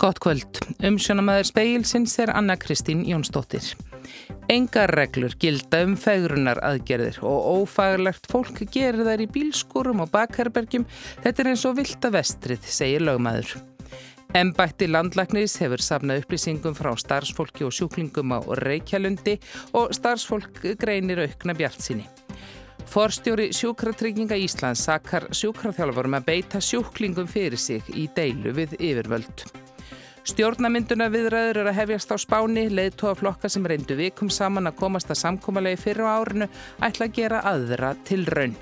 Gott kvöld. Umsjónamæður speilsins er Anna Kristín Jónsdóttir. Engar reglur gilda um fegrunar aðgerðir og ófaglegt fólk gerir þær í bílskúrum og bakherbergjum. Þetta er eins og vilda vestrið, segir lögmaður. Embætti landlæknis hefur safnað upplýsingum frá starfsfólki og sjúklingum á Reykjalundi og starfsfólk greinir aukna bjart síni. Forstjóri sjúkratrygginga Íslands sakar sjúkraþjálfurum að beita sjúklingum fyrir sig í deilu við yfirvöld. Stjórnamynduna viðræður eru að hefjast á spáni, leiðtóaflokka sem reyndu vikum saman að komast að samkómalegi fyrir á árinu ætla að gera aðra til raun.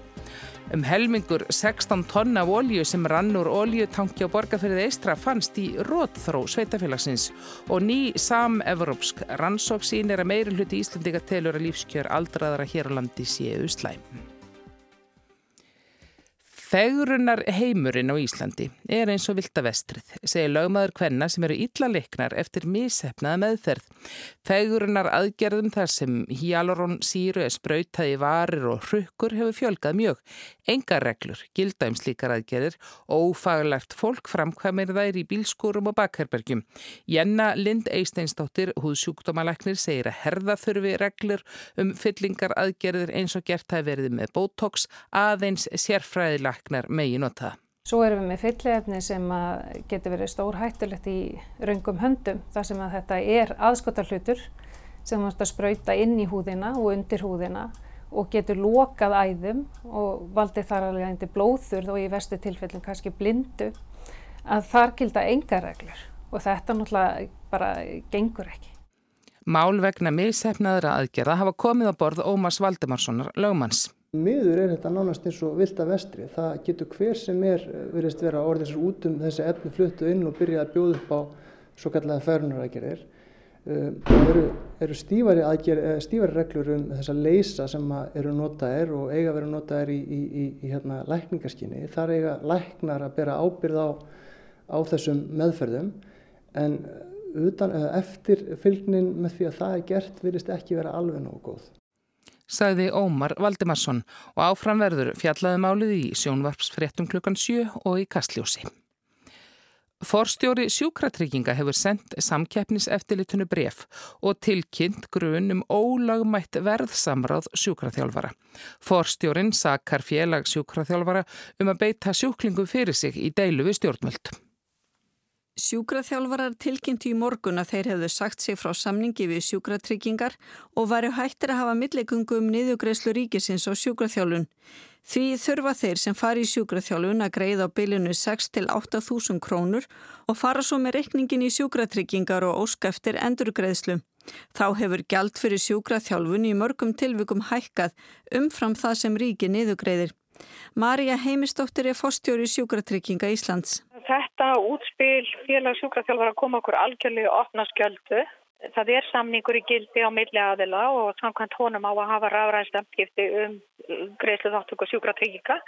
Um helmingur 16 tonna af ólju sem rann úr óljutanki á borgarferðið Eistra fannst í rótþró sveitafélagsins og ný sam-evrópsk rannsóksín er að meiri hluti Íslandika telur að lífskjör aldraðara hér á landi séu slæm. Fegrunar heimurinn á Íslandi er eins og vilda vestrið, segir lögmaður hvenna sem eru illa leiknar eftir missefnaða meðferð. Fegrunar aðgerðum þar sem hjalorón síru er sprautaði varir og hrukkur hefur fjölgað mjög. Engar reglur, gilda um slíkar aðgerðir og ófaglegt fólk framkvæmir þær í bílskúrum og bakherbergjum. Jenna Lind Eisteinsdóttir, húðsjúkdómaleknir, segir að herða þurfi reglur um fyllingar aðgerðir eins og gert að verði með botox aðeins sérfræðilega læknar megi nota. Svo erum við með fyllefni sem getur verið stór hættulegt í raungum höndum þar sem að þetta er aðskotarhlutur sem mást að spröyta inn í húðina og undir húðina og getur lokað æðum og valdi þar alveg eindir blóðþurð og í vestu tilfellin kannski blindu að þar gilda enga reglur og þetta náttúrulega bara gengur ekki. Mál vegna missefnaðra aðgerða hafa komið á borð Ómars Valdemarssonar lögmanns. Miður er þetta nánast eins og vilt að vestri. Það getur hver sem er verist vera orðið þessar út um þessi efni fluttu inn og byrja að bjóða upp á svo kallega ferunaraðgerðir. Um, það eru, eru stífari, aðger, stífari reglur um þessa leysa sem eru notaðir og eiga vera notaðir í, í, í, í hérna, lækningaskinni. Þar eiga læknar að bera ábyrð á, á þessum meðferðum en utan, eftir fylgnin með því að það er gert virðist ekki vera alveg nógu góð sagði Ómar Valdimarsson og áframverður fjallaði málið í sjónvarpsfréttum klukkan 7 og í Kastljósi. Forstjóri sjúkratrygginga hefur sendt samkeppniseftilitunu bref og tilkynnt grun um ólagmætt verðsamráð sjúkraþjálfara. Forstjórin sakar félag sjúkraþjálfara um að beita sjúklingu fyrir sig í deilu við stjórnmöld. Sjúkraþjálfarar tilkynntu í morgun að þeir hefðu sagt sig frá samningi við sjúkratryggingar og varu hættir að hafa millegungum um niðugreislu ríkisins og sjúkraþjálfun. Því þurfa þeir sem fari í sjúkraþjálfun að greiða á bylinu 6-8 þúsund krónur og fara svo með reikningin í sjúkratryggingar og óskæftir endurgreislu. Þá hefur gjald fyrir sjúkraþjálfun í mörgum tilvikum hækkað umfram það sem ríki niðugreiðir. Marja Heimistóttir er fórstjóri sjúkratrygginga Íslands. Þetta útspil félag sjúkraþjálfar að koma okkur algjörlega opna skjöldu. Það er samningur í gildi á milli aðila og samkvæmt honum á að hafa rafræðstamskipti um greiðslu þáttöku sjúkratrygginga.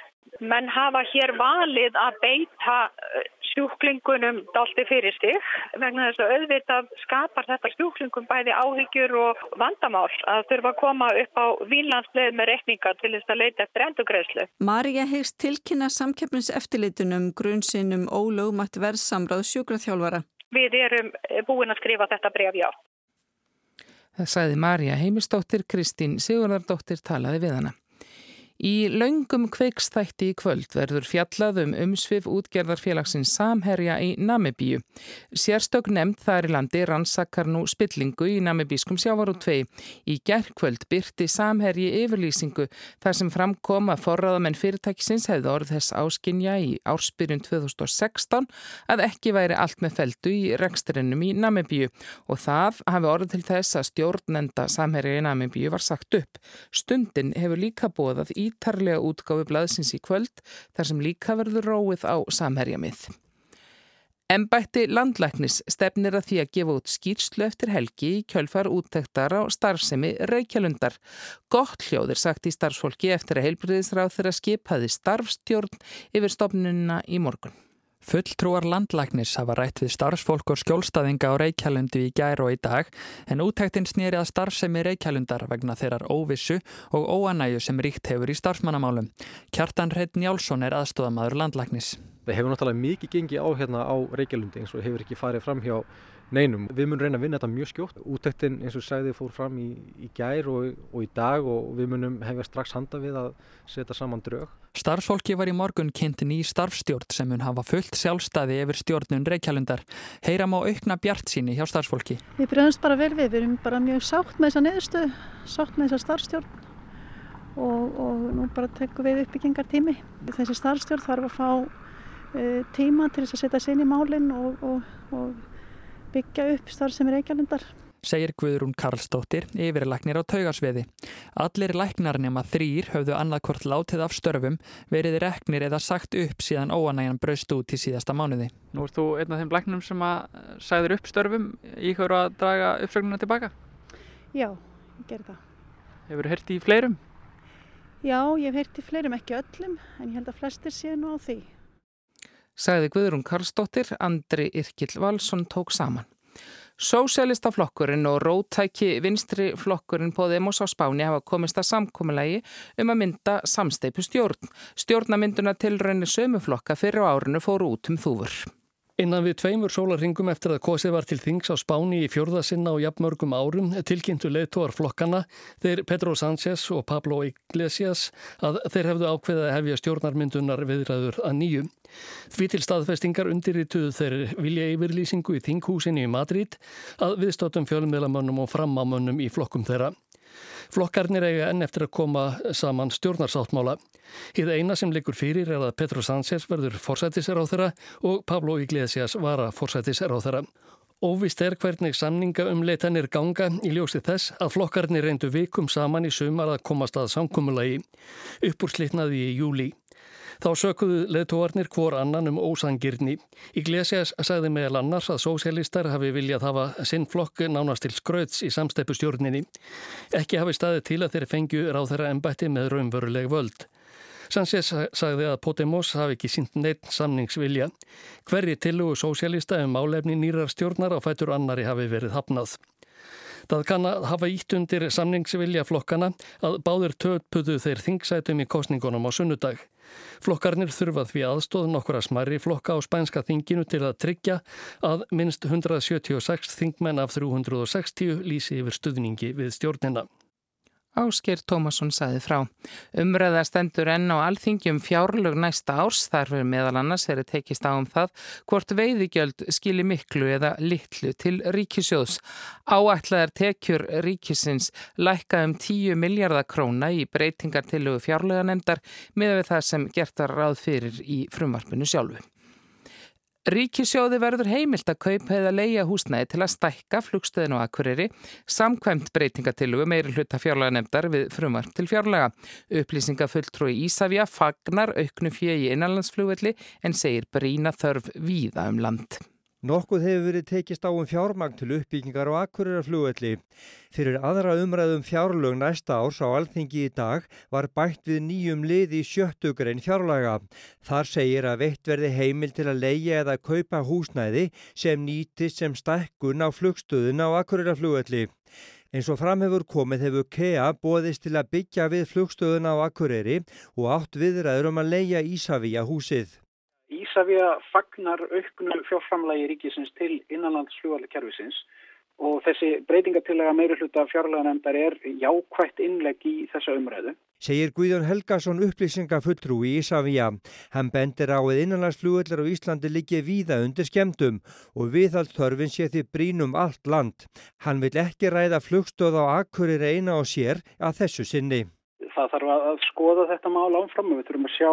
Menn hafa hér valið að beita sjúklingunum dalti fyrir stig vegna þess að auðvitað skapar þetta sjúklingum bæði áhyggjur og vandamál að þurfa að koma upp á výlandsleið með rekninga til þess að leita eftir endugreðslu. Marja hegst tilkynna samkeppniseftillitunum grunnsinnum ólögumætt verðsamráð sjúkraþjálfara. Við erum búin að skrifa þetta bref, já. Það sagði Marja heimistóttir, Kristín Sigurðardóttir talaði við hana. Í laungum kveikstætti í kvöld verður fjallað um umsvið útgerðarfélagsins Samherja í Namibíu. Sérstök nefnd þar í landi rannsakar nú spillingu í namibískum sjávarútvei. Í gerðkvöld byrti Samherji yfirlýsingu þar sem framkom að forraðamenn fyrirtækisins hefði orð þess áskinja í árspyrjun 2016 að ekki væri allt með feldu í reksturinnum í Namibíu og það hafi orð til þess að stjórnenda Samherja í Namibíu var sagt upp. Stundin hefur líka bóðað í ítarlega útgáfi blaðsins í kvöld þar sem líka verður róið á samherjamið. Embætti landlæknis stefnir að því að gefa út skýrslu eftir helgi í kjölfar úttektar á starfsemi Reykjalundar. Gott hljóðir sagt í starfsfólki eftir að heilbriðisráð þeirra skipaði starfstjórn yfir stofnununa í morgun. Fulltrúar landlæknis hafa rætt við starfsfólk og skjólstaðinga á Reykjælundu í gær og í dag en útæktinn snýri að starfsemi Reykjælundar vegna þeirrar óvissu og óanæju sem ríkt hefur í starfsmannamálum. Kjartan Reit Njálsson er aðstofamaður landlæknis. Það hefur náttúrulega mikið gengið á hérna á Reykjalundi eins og hefur ekki farið fram hjá neinum. Við munum reyna að vinna þetta mjög skjótt. Útæktin eins og segði fór fram í, í gær og, og í dag og við munum hefja strax handa við að setja saman drög. Starfsfólki var í morgun kynnt ný starfstjórn sem mun hafa fullt sjálfstæði yfir stjórnun Reykjalundar. Heyra má aukna bjart síni hjá starfsfólki. Við bregðumst bara vel við. Við erum bara mjög sátt með þessa neðustu, sátt með þessa starfstjórn og, og nú bara tekum við uppbyggingar tími. Þessi starfstjórn þarf að fá uh, tíma til þess að setja sér inn í málinn og, og, og byggja upp starf sem er Reykjalundar. Segir Guðrún Karlsdóttir yfirlæknir á taugasviði. Allir læknar nema þrýr höfðu annarkort látið af störfum, verið reknir eða sagt upp síðan óanægjan braust út í síðasta mánuði. Nú ert þú einn af þeim læknum sem að sagður upp störfum í hverju að draga uppsögnuna tilbaka? Já, ég ger það. Hefur þú hert í fleirum? Já, ég hef hert í fleirum, ekki öllum, en ég held að flestir séu nú á því. Sagði Guðrún Karlsdóttir, Andri Irkil Valsson tók saman. Sósialistaflokkurinn og rótæki vinstri flokkurinn Podemos á Spáni hafa komist að samkomiðlægi um að mynda samsteipu stjórn. Stjórnamynduna tilraunir sömuflokka fyrir á árinu fóru út um þúfur. Innan við tveimur sólarringum eftir að kosið var til þings á Spáni í fjörðasinna og jafnmörgum árum tilkynntu leðtóar flokkana þeir Pedro Sánchez og Pablo Iglesias að þeir hefðu ákveðið að hefja stjórnarmyndunar viðræður að nýju. Því til staðfestingar undirrituðu þeir vilja yfirlýsingu í þinghúsinni í Madrid að viðstóttum fjölmiðlamönnum og framámönnum í flokkum þeirra. Flokkarnir eiga enn eftir að koma saman stjórnarsáttmála. Hið eina sem likur fyrir er að Petro Sánchez verður forsættisar á þeirra og Pablo Iglesias vara forsættisar á þeirra. Óvist er hvernig samninga um leitanir ganga í ljósi þess að flokkarnir reyndu vikum saman í sumar að komast að samkúmulagi. Uppúrslitnaði í júli. Þá sökuðu leðtóarnir hvor annan um ósangirni. Iglesias sagði meðal annars að sósjálistar hafi viljað hafa sinn flokk nánast til skröðs í samsteipu stjórninni. Ekki hafi staðið til að þeir fengju ráð þeirra embætti með raunveruleg völd. Sanchez sagði að Podemos hafi ekki sínt neitt samningsvilja. Hverji tilugu sósjálista um álefni nýrar stjórnar á fætur annari hafi verið hafnað. Það kann að hafa ítt undir samningsvilja flokkana að báður töpuðu þeir þingsætum í kostningunum á sunnudag. Flokkarnir þurfað því aðstóð nokkura smarri flokka á spænska þinginu til að tryggja að minnst 176 þingmenn af 360 lýsi yfir stuðningi við stjórnina. Ásker Tómasson saði frá. Umræða stendur enn á alþingjum fjárlög næsta árs þar fyrir meðal annars er að tekist á um það hvort veiðigjöld skili miklu eða litlu til ríkisjóðs. Áætlaðar tekjur ríkisins lækka um 10 miljardar króna í breytingar til fjárlöganemdar með það sem gertar ráð fyrir í frumvarpinu sjálfu. Ríkisjóði verður heimilt að kaupa eða leia húsnæði til að stækka flugstöðin og akkuriri samkvæmt breytingatillugu meiri hluta fjárlega nefndar við frumvarp til fjárlega. Upplýsinga fulltrúi Ísafja fagnar auknu fjögi innanlandsflugvelli en segir brína þörf víða um land. Nokkuð hefur verið tekist á um fjármagn til uppbyggingar og akkuriraflugvelli. Fyrir aðra umræðum fjárlög næsta árs á alþingi í dag var bætt við nýjum liði í sjöttugrein fjárlaga. Þar segir að veitt verði heimil til að leia eða kaupa húsnæði sem nýtist sem stækkun á flugstöðun á akkuriraflugvelli. Eins og framhefur komið hefur KEA bóðist til að byggja við flugstöðun á Akureyri og átt viðræður um að leia Ísavíja húsið. Ísafja fagnar auknu fjárframlægi ríkisins til innanlandsfljóðarkerfisins og þessi breytingatillega meiri hluta fjárleganemndar er jákvætt innlegg í þessa umræðu. Segir Guðjón Helgason upplýsingafulltrúi í Ísafja. Hann bendir á að innanlandsfljóðar á Íslandi liggi víða undir skemdum og viðhaldþörfin sé því brínum allt land. Hann vil ekki ræða flugstöð á akkurir eina og sér að þessu sinni það þarf að skoða þetta mál ánfram og við þurfum að sjá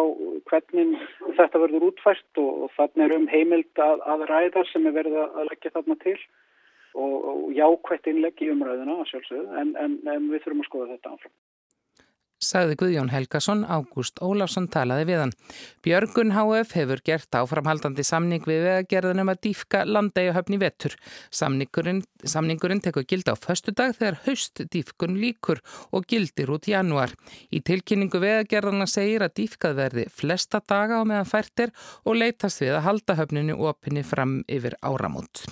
hvernig þetta verður útfæst og, og þannig er um heimild að, að ræða sem er verið að leggja þarna til og, og jákvætt innlegg í umræðuna sjálfsögðu en, en, en við þurfum að skoða þetta ánfram. Sagði Guðjón Helgason, Ágúst Ólafsson talaði við hann. Björgun HF hefur gert áframhaldandi samning við vegagerðunum að dýfka landegjuhöfni vettur. Samningurinn, samningurinn tekur gild á föstu dag þegar haust dýfkun líkur og gildir út januar. Í tilkynningu vegagerðana segir að dýfkað verði flesta daga á meðan færtir og leytast við að halda höfninu opinni fram yfir áramót.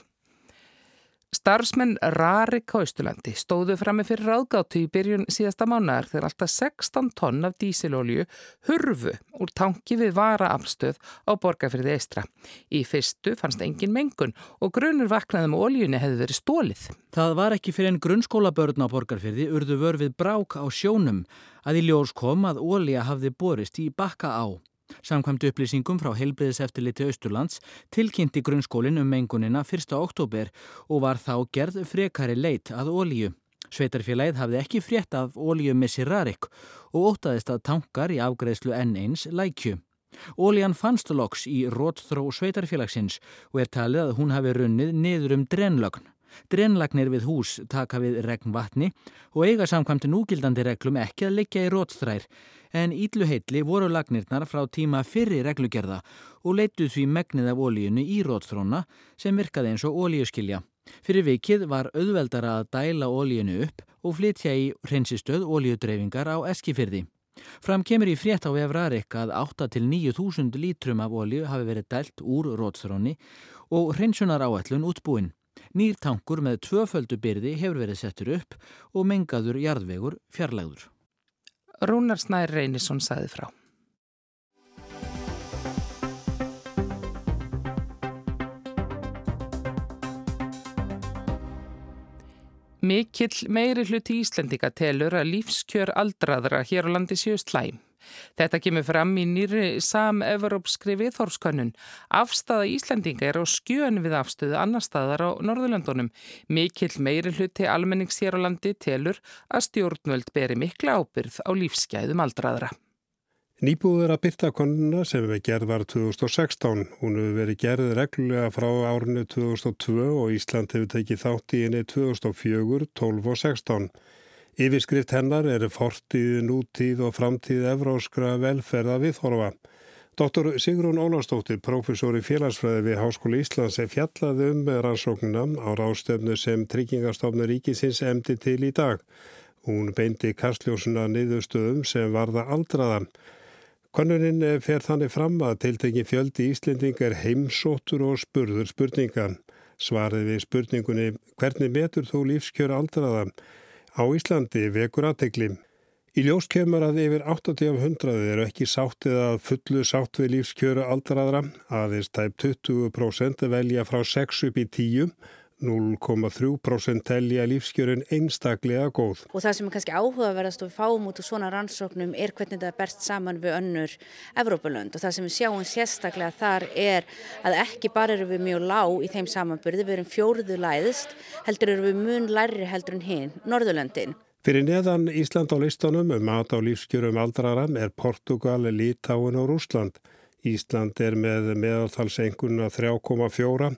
Starfsmenn Rarik á Ístulandi stóðu frammi fyrir ráðgáttu í byrjun síðasta mánar þegar alltaf 16 tonn af dísilolju hurfu úr tanki við varaafstöð á borgarfyrði Eistra. Í fyrstu fannst engin mengun og grunur vaknaðum oljunni hefði verið stólið. Það var ekki fyrir en grunnskólabörn á borgarfyrði urðu vörfið brák á sjónum að í ljós kom að olja hafði borist í bakka á. Samkvæmt upplýsingum frá heilbriðiseftiliti Östurlands tilkynnti grunnskólinn um mengunina 1. oktober og var þá gerð frekari leit að ólíu. Sveitarfélagið hafði ekki frétt af ólíu missi rarik og ótaðist að tankar í afgreðslu N1 lækju. Ólían fannst loks í rótþró sveitarfélagsins og er talið að hún hafi runnið niður um drenlögn. Drenlagnir við hús taka við regnvatni og eiga samkvæmt núgildandi reglum ekki að liggja í rótþrær en ídluheitli voru lagnirnar frá tíma fyrri reglugerða og leittu því megnið af ólíunu í rótþróna sem virkaði eins og ólíuskilja. Fyrir vikið var auðveldara að dæla ólíunu upp og flytja í hreinsistöð ólíudreyfingar á eskifyrði. Fram kemur í frétt á Evrarik að 8-9.000 lítrum af ólíu hafi verið dælt úr rótþróni og hreinsunar áætlun útbúin. Nýr tankur með tvöföldu byrði hefur verið settur upp og mengaður jarðvegur fjarlægur. Rúnar Snær Reynisson saði frá. Mikill meiri hluti Íslendika telur að lífskjör aldraðra hér á landi séu slæm. Þetta kemur fram í nýri sam-evropskri viðhórskönnun. Afstafa Íslandinga er á skjön við afstöðu annar staðar á Norðurlandunum. Mikill meiri hluti almennings hér á landi telur að stjórnvöld beri mikla ábyrð á lífsgæðum aldraðra. Nýbúður að byrta konuna sem við gerð var 2016. Hún hefur verið gerð reglulega frá árinu 2002 og Ísland hefur tekið þátt í henni 2004, 12 og 16. Yfirskrift hennar eru fortíð, nútíð og framtíð evróskra velferða viðhorfa. Dr. Sigrún Ólarsdóttir, professor í félagsfræði við Háskóli Íslands, er fjallaði um rannsóknuna á rástefnu sem Tryggingastofnur Ríkisins emdi til í dag. Hún beindi kastljósuna niðurstöðum sem varða aldraðan. Konunin fer þannig fram að tiltekin fjöldi Íslending er heimsóttur og spurður spurningan. Svarið við spurningunni hvernig metur þú lífskjör aldraðan? Á Íslandi vekur aðtegli. Í ljós kemur að yfir 80 af 100 eru ekki sáttið að fullu sátt við lífskjöru aldraðra, aðeins tæp 20% velja frá 6 upp í 10 0,3% telja lífskjörun einstaklega góð. Og það sem er kannski áhugaverðast og við fáum út úr svona rannsóknum er hvernig það berst saman við önnur Evrópulönd og það sem við sjáum sérstaklega þar er að ekki bara eru við mjög lág í þeim samanburði, við erum fjóruðu læðist, heldur eru við mun læri heldur en hinn, Norðurlöndin. Fyrir neðan Ísland á listanum um mat á lífskjörum aldraram er Portugal, Litáin og Rúsland. Ísland er með meðaltalsenguna 3,4.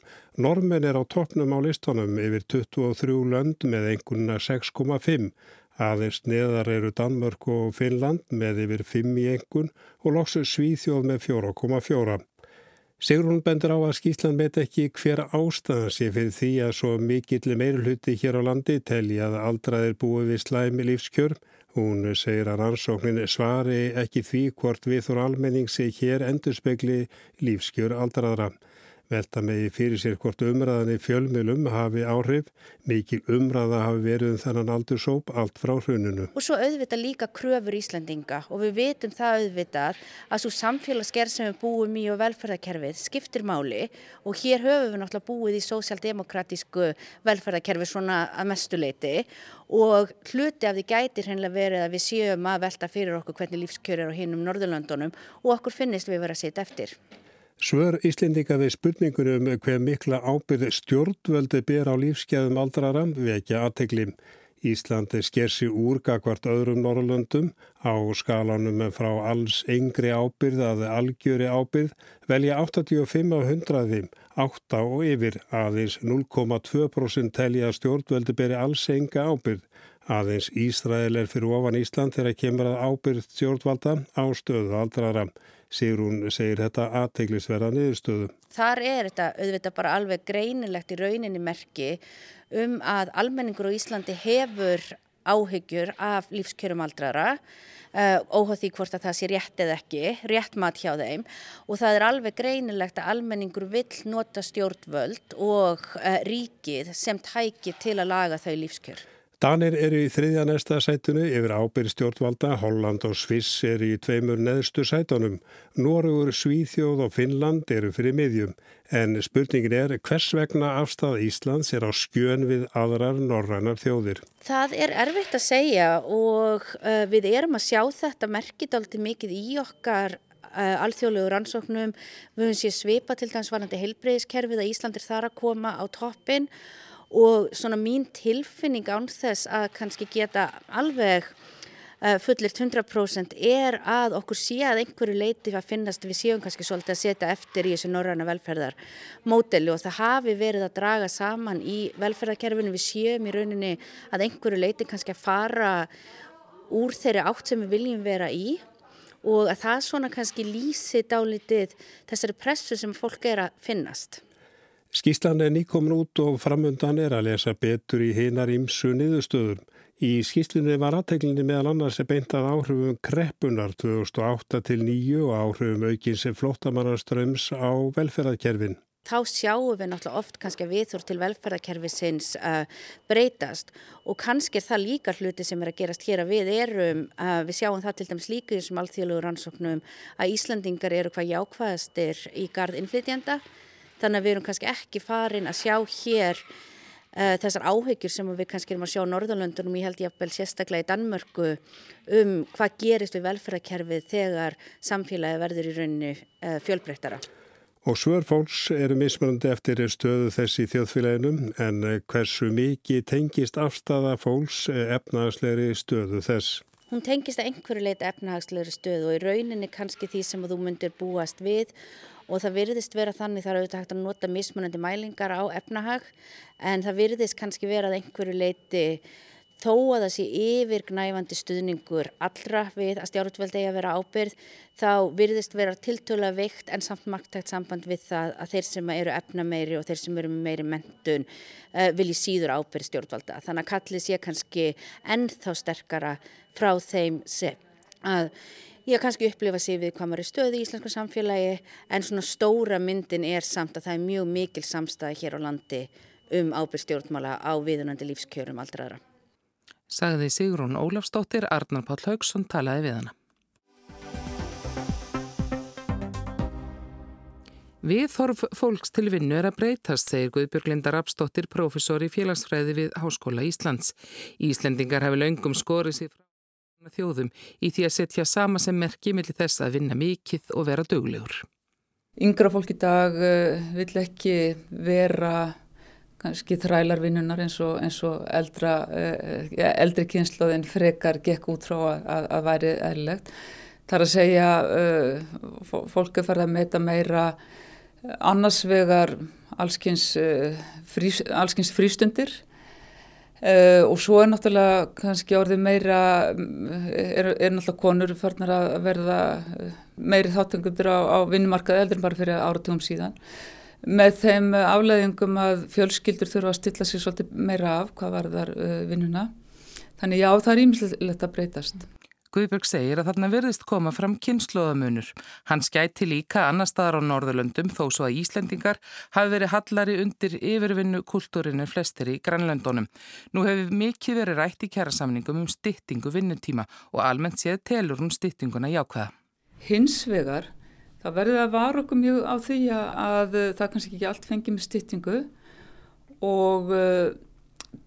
Normen er á toppnum á listunum yfir 23 lönd með enguna 6,5. Aðeins neðar eru Danmörk og Finnland með yfir 5 í engun og loksu Svíþjóð með 4,4. Sigrun bendur á að Skísland met ekki hver ástæðan sé fyrir því að svo mikill meirulhutti hér á landi telja að aldraðir búið við slæmi lífskjörn Hún segir að rannsóknin svari ekki því hvort við þór almenning sé hér endurspegli lífskjör aldraðra. Velta megi fyrir sér hvort umræðan í fjölmjölum hafi áhrif, mikil umræða hafi verið um þennan aldursóp allt frá hrununu. Og svo auðvitað líka kröfur Íslandinga og við vitum það auðvitað að svo samfélagsgerð sem við búum í og velferðarkerfið skiptir máli og hér höfum við náttúrulega búið í sósjaldemokratísku velferðarkerfi svona að mestuleiti og hluti af því gætir hennilega verið að við séum að velta fyrir okkur hvernig lífskjör er á hinnum Norðurlöndunum og okkur finnist við verið að setja eftir. Svör Íslendinga við spurningunum hver mikla ábyrð stjórnvöldi ber á lífskeðum aldrara vekja aðtegli. Íslandi sker sér úr gagvart öðrum Norrlöndum á skalanum frá alls yngri ábyrð að algjöri ábyrð velja 85 á 100, 8 og yfir aðeins 0,2% telja stjórnvöldi beri alls enga ábyrð. Aðeins Ísrael er fyrir ofan Ísland þegar kemur að ábyrð stjórnvalda á stöðu aldrara. Sigrún segir þetta aðteglisverða niðurstöðu. Þar er þetta auðvitað bara alveg greinilegt í rauninni merki um að almenningur á Íslandi hefur áhyggjur af lífskjörum aldrara Uh, óháð því hvort að það sé rétt eða ekki, rétt mat hjá þeim og það er alveg greinilegt að almenningur vill nota stjórnvöld og uh, ríkið sem tæki til að laga þau lífskjör. Danir eru í þriðja næsta sætunu yfir ábyrð stjórnvalda, Holland og Sviss eru í tveimur neðstu sætunum. Norugur, Svíþjóð og Finnland eru fyrir miðjum. En spurningin er hvers vegna afstæð Íslands er á skjön við aðrar norrænar þjóðir? Það er erfitt að segja og uh, við erum að sjá þetta merkit aldrei mikið í okkar alþjóðlegu rannsóknum. Við höfum séð svipa til dæmis varandi heilbreyðiskerfið að Ísland er þar að koma á toppin og svona mín tilfinning án þess að kannski geta alveg uh, fullirt 100% er að okkur sé að einhverju leiti að finnast við séum kannski svolítið að setja eftir í þessu norræna velferðarmódeli og það hafi verið að draga saman í velferðarkerfinu við séum í rauninni að einhverju leiti kannski að fara úr þeirri átt sem við viljum vera í og að það svona kannski lýsi dálitið þessari pressu sem fólk er að finnast. Skíslan er nýkomin út og framöndan er að lesa betur í heinar ímsu niðurstöðum. Í skíslunni var aðteglinni meðal annars beintað áhrifum kreppunar 2008 til 9 og áhrifum aukins flóttamannaströms á velferðarkerfin. Þá sjáum við náttúrulega oft kannski að viðþór til velferðarkerfisins uh, breytast og kannski er það líka hluti sem er að gerast hér að við erum, uh, við sjáum það til dæmis líka í þessum alþjóðlugur rannsóknum að Íslandingar eru hvað jákvæðastir í gard innflytjanda þannig að við erum kannski ekki farin að sjá hér uh, þessar áhyggjur sem við kannski erum að sjá Norðalöndunum, ég held ég að sérstaklega í Danmörku um hvað gerist við velferðarkerfið þegar samfélagi verður í rauninu uh, fjölbreyttara. Og svör fólks eru mismunandi eftir stöðu þess í þjóðfélaginum en hversu mikið tengist afstafa fólks efnahagslegri stöðu þess? Hún tengist að einhverju leita efnahagslegri stöðu og í rauninni kannski því sem þú myndir búast við og það virðist vera þannig þar auðvitað hægt að nota mismunandi mælingar á efnahag en það virðist kannski vera að einhverju leiti þó að það sé yfirgnæfandi stuðningur allra við að stjórnveld eigi að vera ábyrð þá virðist vera tiltöla veikt en samt marktækt samband við það að þeir sem eru efna meiri og þeir sem eru meiri mentun uh, vilji síður ábyrð stjórnvalda. Þannig að kallið sé kannski ennþá sterkara frá þeim sem að Ég har kannski upplifað sér við hvað maður er stöði í íslensku samfélagi en svona stóra myndin er samt að það er mjög mikil samstæði hér á landi um ábyrg stjórnmála á viðunandi lífskjörum aldraðra. Sagði Sigrún Ólafstóttir, Arnar Páll Haugsson talaði við hana. Viðhorf fólks til vinnu er að breytast, segir Guðbjörg Linda Rapsdóttir, professor í félagsfræði við Háskóla Íslands. Íslendingar hefur laungum skorið sér frá þjóðum í því að setja sama sem merki millir þess að vinna mikið og vera döglegur. Yngra fólk í dag uh, vill ekki vera kannski þrælarvinnunar eins og, eins og eldra, uh, eldri kynnslóðin frekar gekk út frá að, að væri eðlilegt. Það er að segja uh, fólk er farið að meita meira annars vegar allskynns frís, frístundir Uh, og svo er náttúrulega kannski orðið meira er, er náttúrulega konur farnar að verða meiri þáttengundur á, á vinnumarkaði eldur en bara fyrir áratugum síðan. Með þeim afleðingum að fjölskyldur þurfa að stilla sér svolítið meira af hvað var þar uh, vinnuna. Þannig já það er ímislegt að breytast Guðberg segir að þarna verðist koma fram kynnslóðamunur. Hann skæti líka annar staðar á Norðurlöndum þó svo að Íslendingar hafi verið hallari undir yfirvinnu kultúrinu flestir í Grænlöndunum. Nú hefur mikið verið rætt í kjærasamningum um styttingu vinnutíma og almennt séð telur um styttinguna jákvæða. Hins vegar, það verður að vara okkur mjög á því að það kannski ekki allt fengi með styttingu og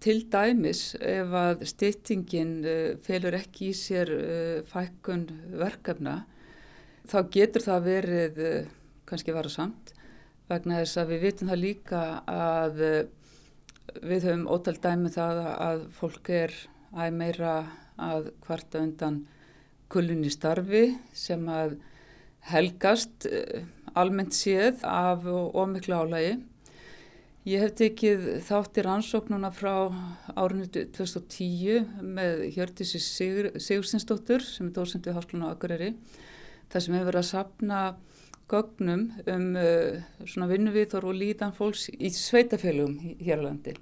Til dæmis ef að styttingin uh, felur ekki í sér uh, fækkun verkefna þá getur það verið uh, kannski vara samt vegna þess að við vitum það líka að við höfum ótal dæmi um það að fólk er æg meira að hvarta undan kullunni starfi sem að helgast almennt séð af ómiklu álægi Ég hef tekið þátt í rannsóknuna frá árinu 2010 með Hjördísi Sigur, Sigursinsdóttur sem er dósend við Háskólan á Akureyri. Það sem hefur verið að sapna gögnum um uh, svona vinnuvíþor og lítan fólks í sveitafélugum hér á landi.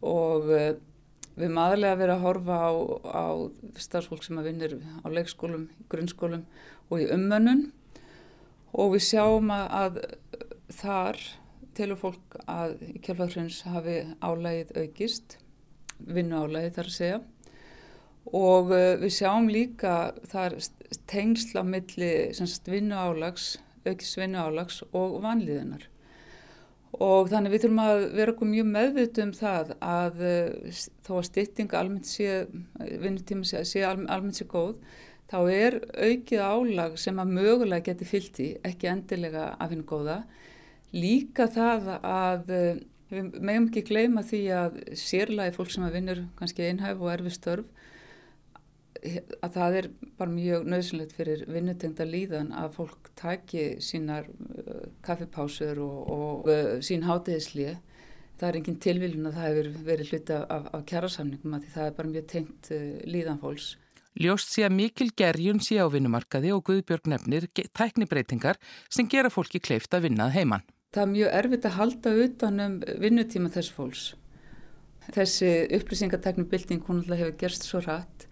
Og uh, við erum aðlega verið að horfa á, á starfsfólk sem að vinnir á leikskólum, grunnskólum og í ummönnun og við sjáum að, að þar telur fólk að í kjálfarhrauns hafi álægið aukist, vinnu álægið þar að segja. Og uh, við sjáum líka þar tengsla milli vinnu álags, aukist vinnu álags og vanliðunar og þannig við þurfum að vera okkur mjög meðvitt um það að uh, þó að stytting almennt sé, vinnutíma sé, sé almennt sé góð þá er aukið álag sem að mögulega geti fyllt í, ekki endilega af henni góða Líka það að eh, við meðum ekki gleyma því að sérlega fólk sem að vinnur kannski einhæf og erfi störf að það er bara mjög nöðsynlegt fyrir vinnutengda líðan að fólk taki sínar uh, kaffipásur og, og uh, sín hátegislið. Það er engin tilviljun að það hefur verið hluti af, af kjærasamningum að það er bara mjög tengt uh, líðan fólks. Ljóst sé að mikil gerjun sé á vinnumarkaði og Guðbjörg nefnir tæknibreitingar sem gera fólki kleift að vinnað heimann það er mjög erfitt að halda utanum vinnutíma þess fólks. Þessi upplýsingateknubilding hún alltaf hefur gerst svo rætt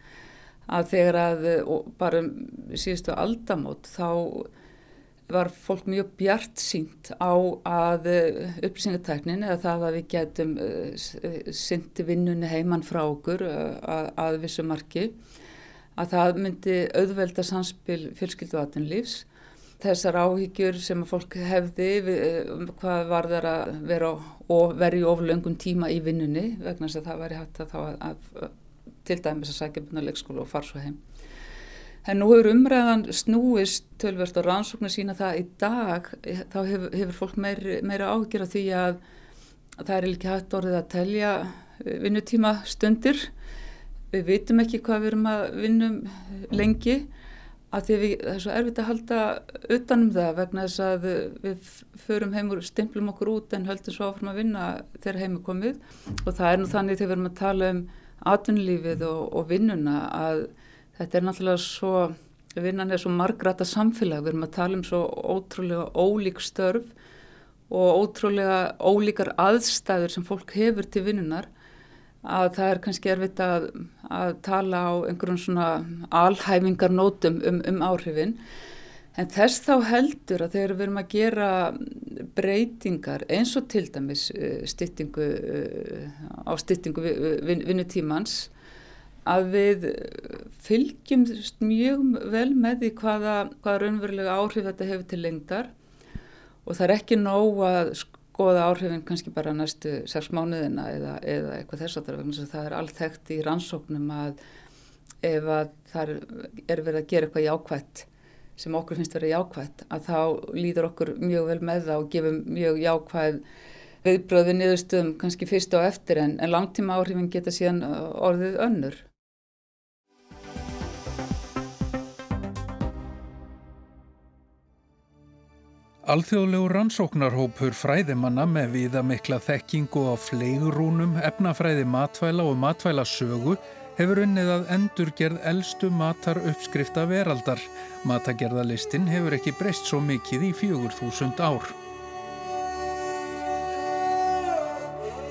að þegar að bara síðustu aldamót þá var fólk mjög bjart sínt á að upplýsingateknin eða það að við getum syndi vinnunni heimann frá okkur að, að vissu marki að það myndi auðvelda samspil fjölskyldu aðtunlífs þessar áhyggjur sem fólk hefði um hvað var þar að vera og veri oflöngum tíma í vinnunni vegna þess að það væri hægt að að, að til dæmis að sækja búin að leikskóla og fara svo heim. En nú hefur umræðan snúist tölverst og rannsóknar sína það í dag þá hefur, hefur fólk meiri, meira áhyggjur af því að, að það er ekki hægt orðið að telja vinnutíma stundir. Við vitum ekki hvað við erum að vinnum lengi að því við, það er svo erfitt að halda utanum það vegna þess að við förum heim og stimplum okkur út en höldum svo áfram að vinna þegar heim er komið. Og það er nú þannig þegar við erum að tala um atvinnulífið og, og vinnuna að þetta er náttúrulega svo, vinnan er svo margrata samfélag, við erum að tala um svo ótrúlega ólík störf og ótrúlega ólíkar aðstæður sem fólk hefur til vinnunar að það er kannski erfitt að, að tala á einhverjum svona alhæfingarnótum um, um áhrifin. En þess þá heldur að þegar við erum að gera breytingar eins og til dæmis uh, styttingu uh, á styttingu vin, vinnutímans að við fylgjum mjög vel með því hvaða, hvaða raunverulega áhrif þetta hefur til lengdar. Og það er ekki nóg að goða áhrifin kannski bara næstu sex mánuðina eða, eða eitthvað þess að það er allt þekkt í rannsóknum að ef að það er verið að gera eitthvað jákvætt sem okkur finnst verið jákvætt að þá líður okkur mjög vel með það og gefum mjög jákvæð viðbröði niðurstöðum kannski fyrst og eftir en, en langtíma áhrifin geta síðan orðið önnur. Alþjóðlegu rannsóknarhópur fræðimanna með viðamikla þekkingu á fleigurúnum, efnafræði matvæla og matvæla sögu hefur unnið að endurgerð eldstu matar uppskrifta veraldar. Matagerðalistinn hefur ekki breyst svo mikið í fjögur þúsund ár.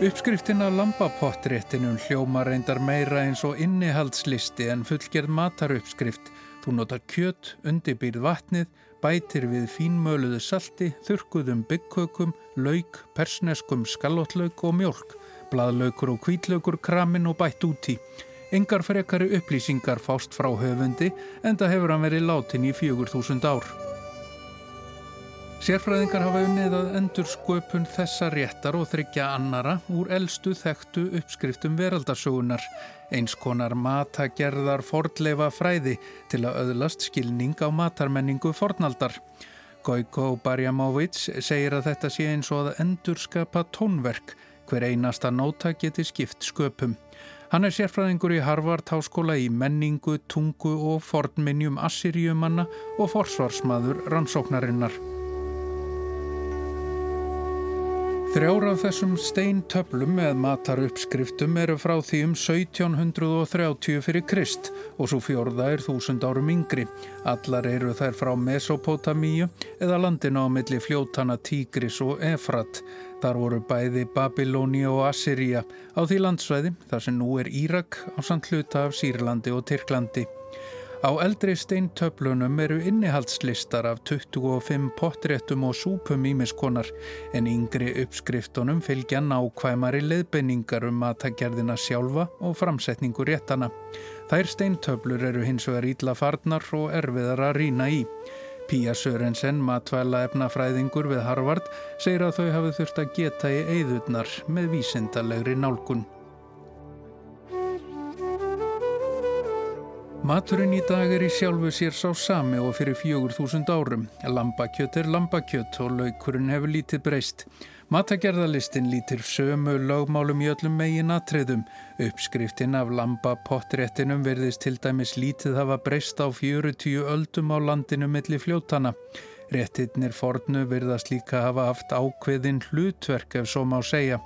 Uppskriftin af lambapottréttinum hljóma reyndar meira eins og innihaldslisti en fullgerð mataruppskrift. Þú notar kjött, undirbýrð vatnið, bætir við fínmöluðu salti, þurkuðum byggkökum, lauk, persneskum skallotlauk og mjölk, bladlaukur og kvítlaukur kramin og bætt úti. Engar frekari upplýsingar fást frá höfundi en það hefur hann verið látin í fjögur þúsund ár. Sérfræðingar hafa unnið að endur sköpun þessa réttar og þryggja annara úr eldstu þekktu uppskriftum veraldarsögunar, eins konar matagerðar fordleifa fræði til að öðlast skilning á matarmenningu fornaldar. Gojko Barjamovits segir að þetta sé eins og að endur skapa tónverk, hver einasta nóta geti skipt sköpum. Hann er sérfræðingur í Harvard háskóla í menningu, tungu og fornminjum assyrjumanna og forsvarsmaður rannsóknarinnar. Þrjára af þessum steintöflum með mataruppskriftum eru frá því um 1730 fyrir Krist og svo fjórða er þúsund árum yngri. Allar eru þær frá Mesopotamíu eða landina á milli fljótana Tigris og Efrat. Þar voru bæði Babilóni og Assyria á því landsvæði þar sem nú er Írak á samt hluta af Sýrlandi og Tyrklandi. Á eldri steintöflunum eru innihaldslistar af 25 pottréttum og súpum ímiskonar en yngri uppskriftunum fylgja nákvæmari leðbenningar um matagerðina sjálfa og framsetningu réttana. Þær steintöflur eru hins vegar ítla farnar og erfiðar að rína í. Pía Sörensen, matvæla efnafræðingur við Harvard, segir að þau hafi þurft að geta í eigðurnar með vísindalegri nálgun. Maturinn í dag er í sjálfu sér sá sami og fyrir fjögur þúsund árum. Lambakjött er lambakjött og laukurinn hefur lítið breyst. Matagerðalistin lítir sömu lögmálum í öllum megin atriðum. Uppskriftin af lambapottréttinum verðist til dæmis lítið hafa breyst á 40 öldum á landinu milli fljótana. Réttinnir fornu verðast líka hafa haft ákveðin hlutverk ef svo má segja.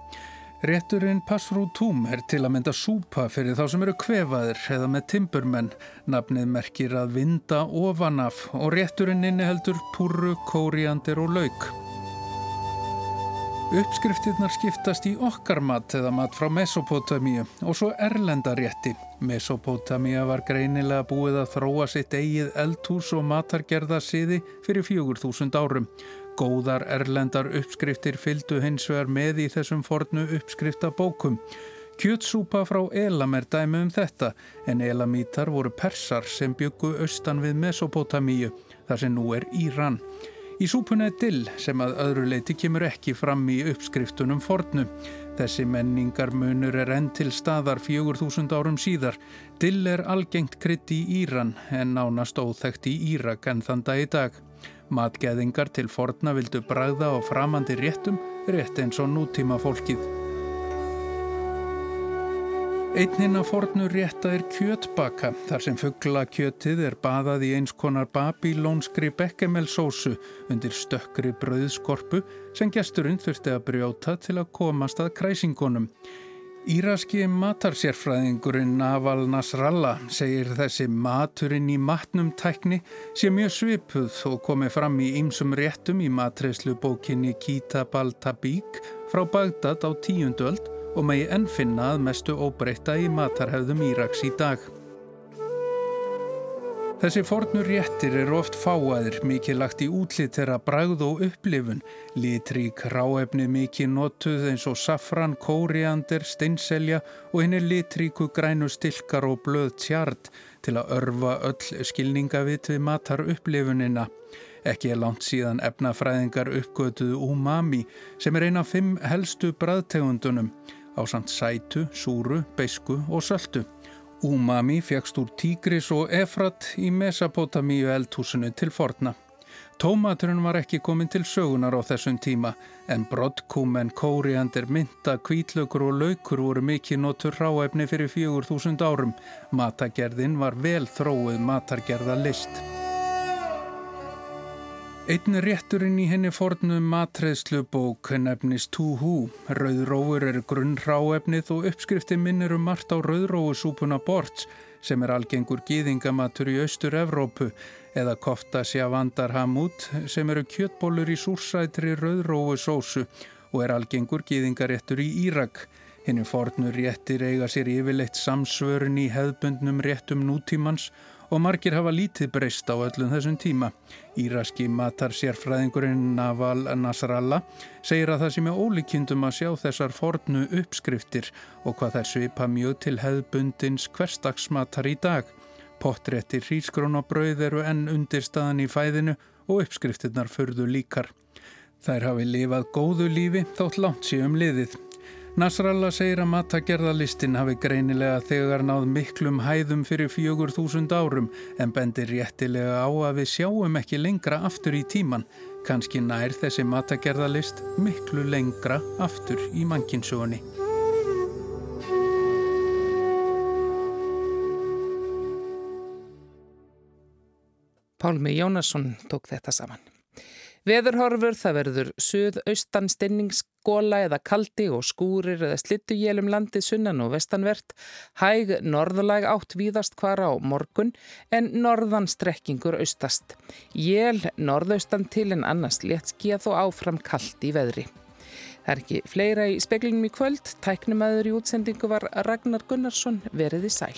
Rétturinn passrútúm er til að mynda súpa fyrir þá sem eru kvefaðir eða með timburmenn. Nafnið merkir að vinda ofanaf og rétturinn inniheldur púru, kóriandir og lauk. Uppskriftirnar skiptast í okkarmat eða mat frá Mesopotamíu og svo erlendarétti. Mesopotamíu var greinilega búið að þróa sitt eigið eldhús og matargerðasiði fyrir fjögur þúsund árum. Góðar erlendar uppskriftir fyldu hins vegar með í þessum fornu uppskriftabókum. Kjötsúpa frá Elam er dæmi um þetta en Elamítar voru persar sem byggu austan við Mesopotamíu þar sem nú er Íran. Í súpunni er dill sem að öðru leiti kemur ekki fram í uppskriftunum fornu. Þessi menningar munur er enn til staðar 4000 árum síðar. Dill er algengt krydd í Íran en nánast óþægt í Írak en þann dag í dag. Matgeðingar til forna vildu bræða á framandi réttum, rétt eins og nútíma fólkið. Einninn af fornu rétta er kjötbaka, þar sem fugglakjötið er baðað í eins konar babilónskri bekkemelsósu undir stökkri bröðskorpu sem gesturinn þurfti að brjóta til að komast að kræsingunum. Íraski matarsérfræðingurinn Naval Nasrallah segir þessi maturinn í matnum tækni sé mjög svipuð og komi fram í ýmsum réttum í matreyslu bókinni Kitab al-Tabík frá Bagdad á tíundöld og megi ennfinna að mestu óbreyta í matarhefðum Íraks í dag. Þessi fornur réttir eru oft fáaðir, mikið lagt í útlit þeirra bragð og upplifun. Litrík ráefni mikið notuð eins og safran, kóriander, steinselja og henni litríku grænu stilkar og blöð tjart til að örfa öll skilningavit við matar upplifunina. Ekki er langt síðan efnafræðingar uppgötuðu umami sem er eina af fimm helstu bræðtegundunum á samt sætu, súru, beisku og söldu. Umami fegst úr Tigris og Efrat í Mesopotamíu eldhúsinu til forna. Tómaturinn var ekki komin til sögunar á þessum tíma en broddkúmen, kóriandir, mynda, kvítlaugur og laukur voru mikið notur ráefni fyrir fjögur þúsund árum. Matagerðin var vel þróið matargerða list. Einn rétturinn í henni fornum matreðslubók nefnist Túhú. Rauðrófur er grunnráefnið og uppskrifti minnir um margt á rauðrófusúpuna Borts sem er algengur gýðingamatur í Austur-Evrópu eða kofta sjavandar hamút sem eru kjötbólur í súrsætri rauðrófusósu og er algengur gýðingaréttur í Írak. Henni fornur réttir eiga sér yfirleitt samsvörun í hefðbundnum réttum nútímans og margir hafa lítið breyst á öllum þessum tíma. Íraski matar sérfræðingurinn Naval Nasrallah segir að það sem er ólíkindum að sjá þessar fornu uppskriftir og hvað þær svipa mjög til hefðbundins hverstagsmatar í dag. Pottréttir hrískrónabrauð eru enn undirstaðan í fæðinu og uppskriftirnar förðu líkar. Þær hafi lifað góðu lífi þótt langt síðan liðið. Nasrallah segir að matagerðalistin hafi greinilega þegar náð miklum hæðum fyrir fjögur þúsund árum en bendir réttilega á að við sjáum ekki lengra aftur í tíman. Kanski nær þessi matagerðalist miklu lengra aftur í mannkinsögunni. Pálmi Jónasson tók þetta saman. Veðurhorfur það verður suðaustan góla eða kaldi og skúrir eða slittugjélum landið sunnan og vestanvert, hæg norðalag átt víðast hvar á morgun en norðan strekkingur austast. Jél norðaustan til en annars létt skíð og áfram kaldi veðri. Það er ekki fleira í speklinum í kvöld. Tæknumæður í útsendingu var Ragnar Gunnarsson veriði sæl.